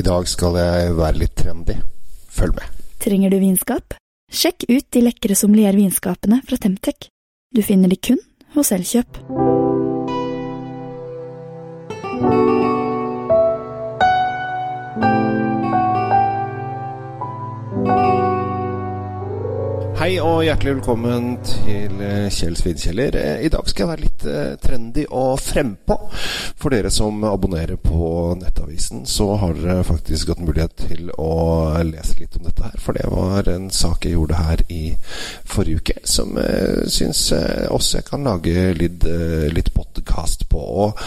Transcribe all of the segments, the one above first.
I dag skal jeg være litt trendy. Følg med. Trenger du vinskap? Sjekk ut de lekre sommeliervinskapene fra Temtec. Du finner de kun hos Elkjøp. Hei og hjertelig velkommen til eh, Kjell Svidkjeller. Eh, I dag skal jeg være litt eh, trendy og frempå. For dere som abonnerer på Nettavisen, så har dere faktisk hatt mulighet til å lese litt om dette her. For det var en sak jeg gjorde her i forrige uke, som jeg syns også jeg kan lage litt, litt podkast på. Og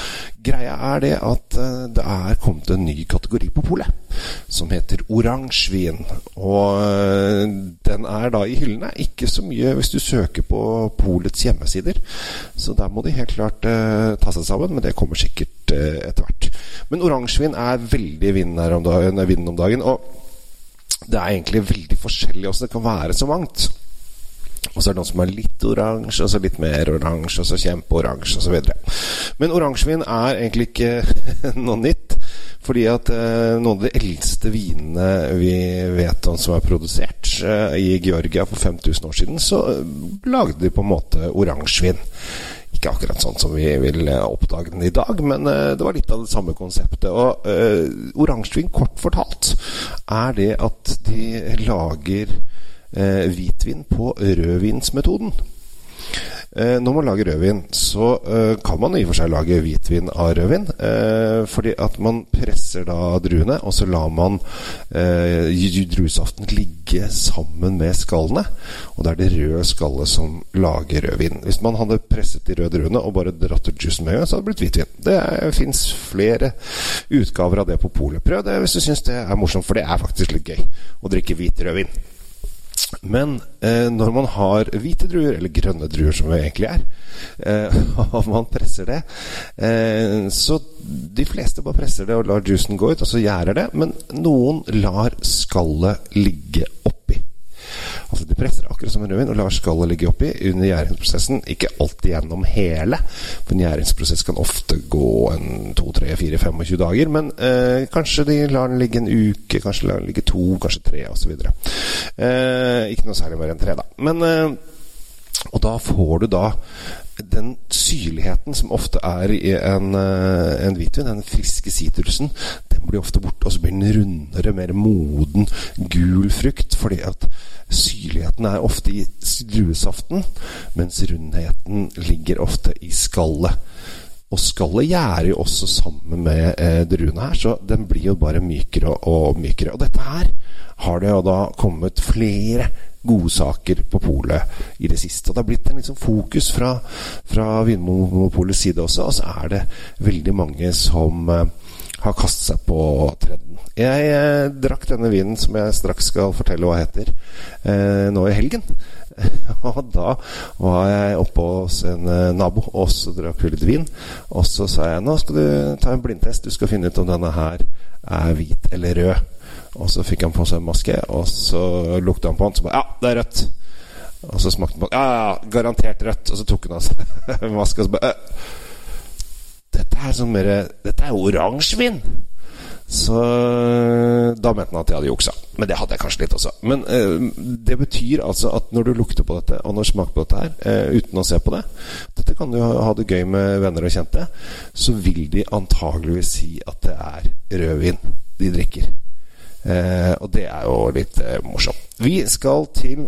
greia er det at det er kommet en ny kategori på polet, som heter oransjevin. Og den er da i hyllene ikke så mye hvis du søker på Polets hjemmesider. Så der må de helt klart eh, ta seg sammen, men det kommer sikkert eh, etter hvert. Men oransjevin er veldig vinden om, dagen, om dagen. Og det er egentlig veldig forskjellig åssen det kan være så mangt. Og så er det noen som er litt oransje, og så litt mer oransje, og så kjempeoransje osv. Men oransjevin er egentlig ikke noe nytt. Fordi at eh, noen av de eldste vinene vi vet om som er produsert eh, i Georgia for 5000 år siden, så eh, lagde de på en måte oransjevin. Ikke akkurat sånn som vi vil eh, oppdage den i dag, men eh, det var litt av det samme konseptet. Og eh, oransjevin, kort fortalt, er det at de lager hvitvin på rødvinsmetoden. Eh, når man lager rødvin, så eh, kan man i og for seg lage hvitvin av rødvin. Eh, fordi at man presser da druene, og så lar man druesaften ligge sammen med skallene. Og det er det røde skallet som lager rødvin. Hvis man hadde presset de røde druene og bare dratt ut juicen med en så hadde det blitt hvitvin. Det fins flere utgaver av det på polet. Prøv det hvis du syns det er morsomt, for det er faktisk litt gøy å drikke hvit rødvin. Men eh, når man har hvite druer, eller grønne druer som det egentlig er, eh, og man presser det eh, Så de fleste bare presser det og lar juicen gå ut, og så gjærer det. Men noen lar skallet ligge oppi. Altså De presser akkurat som en rødvin og lar skallet ligge oppi under gjæringsprosessen. Ikke alltid gjennom hele, for en gjæringsprosess kan ofte gå en 2-3-4-25 dager. Men eh, kanskje de lar den ligge en uke, kanskje lar den ligge to, kanskje tre osv. Eh, ikke noe særlig mer enn tre, da. Men eh, og da får du da den syrligheten som ofte er i en, eh, en hvitvin, den friske sitrusen, blir ofte borte. Og så blir den rundere, mer moden, gul frukt. Fordi at syrligheten er ofte i druesaften, mens rundheten ligger ofte i skallet. Og skallet gjærer jo også sammen med eh, druene her, så den blir jo bare mykere og, mykere. Og dette her har det jo da kommet flere godsaker på polet i det siste. Og Det har blitt en liksom fokus fra, fra Vinmonopolets side også, og så er det veldig mange som uh, har kastet seg på trenden. Jeg eh, drakk denne vinen som jeg straks skal fortelle hva heter, eh, nå i helgen. og da var jeg oppe hos en eh, nabo, og så drakk vi litt vin. Og så sa jeg nå skal du ta en blindtest, du skal finne ut om denne her er hvit eller rød. Og så fikk han på seg en maske, og så lukta han på den, så bare Ja, det er rødt. Og så smakte han på den. Ja, ja, garantert rødt. Og så tok han av seg maska, og så bare Dette er sånn mer Dette er oransjevin. Så da mente han at jeg hadde juksa. Men det hadde jeg kanskje litt også. Men eh, det betyr altså at når du lukter på dette, og når du smaker på dette her, eh, uten å se på det Dette kan du ha det gøy med venner og kjente. Så vil de antageligvis si at det er rødvin de drikker. Eh, og det er jo litt eh, morsomt. Vi skal til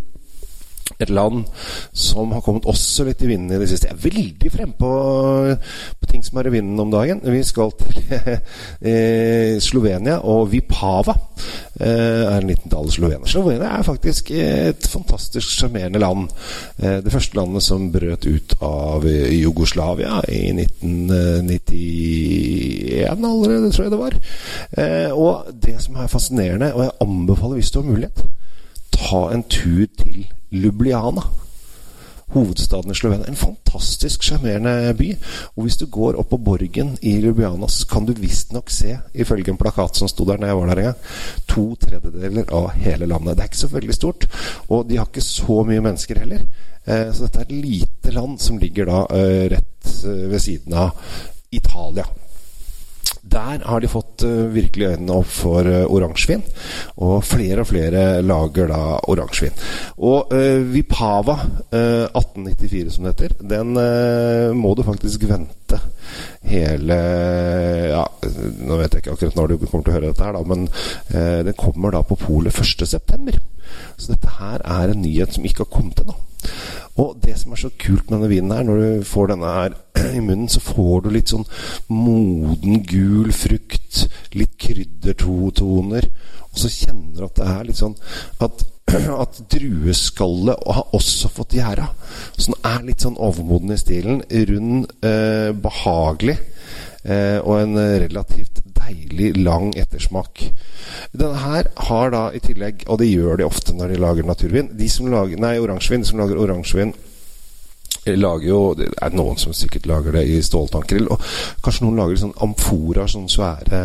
et land som har kommet også litt i vinden i det siste. Jeg er veldig frempå på ting som er i vinden om dagen. Vi skal til eh, Slovenia, og Vipava eh, er en liten dal Slovenia. Slovenia er faktisk et fantastisk sjarmerende land. Eh, det første landet som brøt ut av Jugoslavia i 1991 allerede, tror jeg det var. Og det som er fascinerende, og jeg anbefaler hvis du har mulighet, ta en tur til Lubliana. Hovedstaden i Slovenia. En fantastisk sjarmerende by. Og hvis du går opp på borgen i Ljubljana, så kan du visstnok se, ifølge en plakat som sto der da jeg var der en gang, to tredjedeler av hele landet. Det er ikke så veldig stort, og de har ikke så mye mennesker heller. Eh, så dette er et lite land som ligger da eh, rett eh, ved siden av Italia. Der har de fått uh, virkelig øynene opp for uh, oransjevin, og flere og flere lager da oransjevin. Og uh, Vipava 1894, som det heter, den må du faktisk vente hele Ja, nå vet jeg ikke akkurat når du kommer til å høre dette her, da, men den kommer da på polet 1.9. Så dette her er en nyhet som ikke har kommet ennå. Og det som er så kult med denne vinen her, når du får denne her i munnen, så får du litt sånn moden, gul frukt. Litt kryddertoner. Og så kjenner du at det er litt sånn at, at drueskallet har også fått gjæra. Så den er litt sånn overmoden i stilen. Rund, eh, behagelig. Eh, og en relativt deilig, lang ettersmak. Denne her har da i tillegg, og det gjør de ofte når de lager naturvin De som lager, Nei, oransjevin. De som lager oransjevin lager jo Det er noen som sikkert lager det i ståltanker. Og kanskje noen lager sånn amfora, sånne svære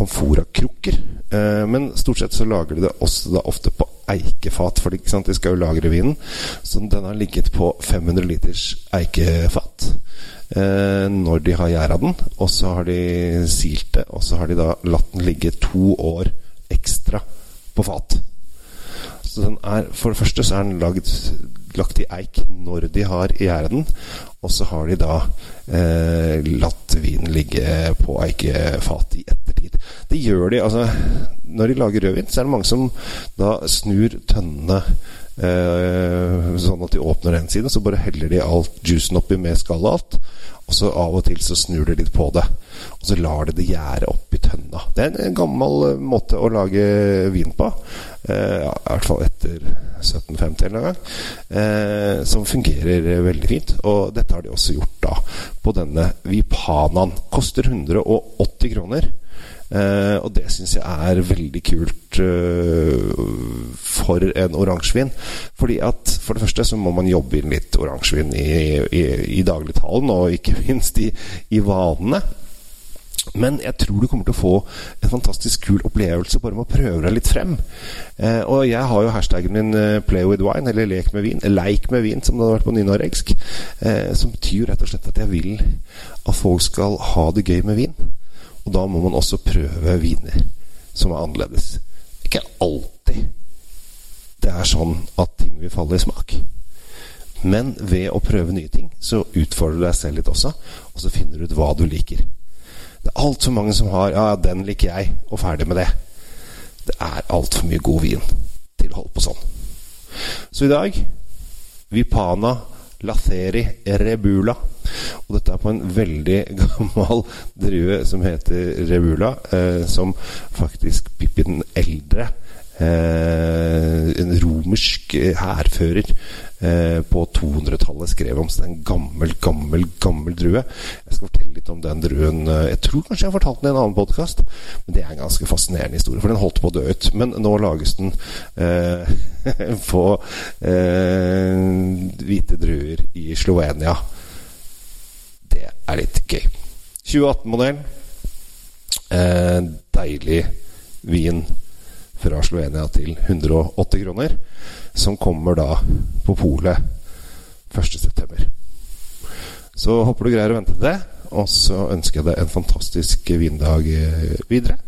amforakrukker. Eh, men stort sett så lager de det også da ofte på eikefat, for de skal jo lagre vinen. Så den har ligget på 500 liters eikefat eh, når de har gjæra den. Og så har de silt det, og så har de da latt den ligge to år ekstra på fat. Så den er, For det første så er den lagd, lagt i eik når de har gjæret den, og så har de da eh, latt vinen ligge på eikefat i ettertid. Det gjør de altså Når de lager rødvin, så er det mange som da snur tønnene Eh, sånn at de åpner den siden, så bare heller de alt juicen oppi med skallet alt. Og så av og til så snur det litt på det. Og så lar det det gjære opp i tønna. Det er en gammel eh, måte å lage vin på. Eh, I hvert fall etter 1750 eller noen gang. Eh, som fungerer veldig fint. Og dette har de også gjort da på denne Vipanaen. Koster 180 kroner. Uh, og det syns jeg er veldig kult uh, for en oransjevin. Fordi at for det første så må man jobbe inn litt oransjevin i, i, i dagligtalen, og ikke minst i, i vanene. Men jeg tror du kommer til å få en fantastisk kul opplevelse bare med å prøve deg litt frem. Eh, og jeg har jo hashtaggen min uh, 'play with wine', eller 'lek med vin', leik med vin, som det hadde vært på nynorsk. Eh, som betyr rett og slett at jeg vil at folk skal ha det gøy med vin. Og da må man også prøve viner som er annerledes. Ikke alltid det er sånn at ting vil falle i smak. Men ved å prøve nye ting, så utfordrer du deg selv litt også, og så finner du ut hva du liker. Det er altfor mange som har 'ja, den liker jeg', og ferdig med det. Det er altfor mye god vin til å holde på sånn. Så i dag Vipana Latheri Rebula og dette er på en veldig gammel drue som heter Rebula, eh, som faktisk Pippi den eldre Eh, en romersk hærfører eh, på 200-tallet skrev om. Så det er en gammel, gammel, gammel drue. Jeg skal fortelle litt om den druen. Eh, jeg tror kanskje jeg har fortalt den i en annen podkast, men det er en ganske fascinerende historie. For den holdt på å dø ut. Men nå lages den eh, på eh, hvite druer i Slovenia er litt gøy. 2018-modell. Eh, deilig vin fra Slovenia til 180 kroner. Som kommer da på polet 1.9. Så håper du greier å vente til det. Og så ønsker jeg deg en fantastisk vindag eh, videre.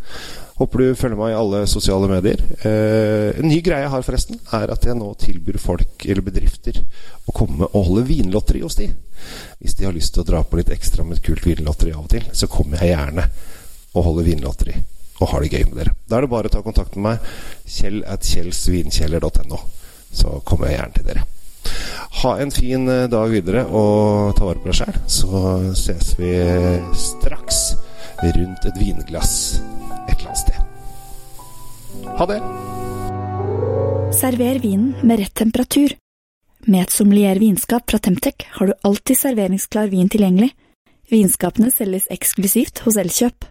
Håper du følger meg i alle sosiale medier. Eh, en ny greie jeg har, forresten, er at jeg nå tilbyr folk eller bedrifter å komme og holde vinlotteri hos de. Hvis de har lyst til å dra på litt ekstra med et kult vinlotteri av og til, så kommer jeg gjerne og holder vinlotteri og har det gøy med dere. Da er det bare å ta kontakt med meg. Kjell at kjellsvinkjeller.no. Så kommer jeg gjerne til dere. Ha en fin eh, dag videre og ta vare på deg sjæl. Så ses vi straks rundt et vinglass Ha det! Server vinen med rett temperatur. Med et sommelier vinskap fra Temtec har du alltid serveringsklar vin tilgjengelig. Vinskapene selges eksklusivt hos Elkjøp.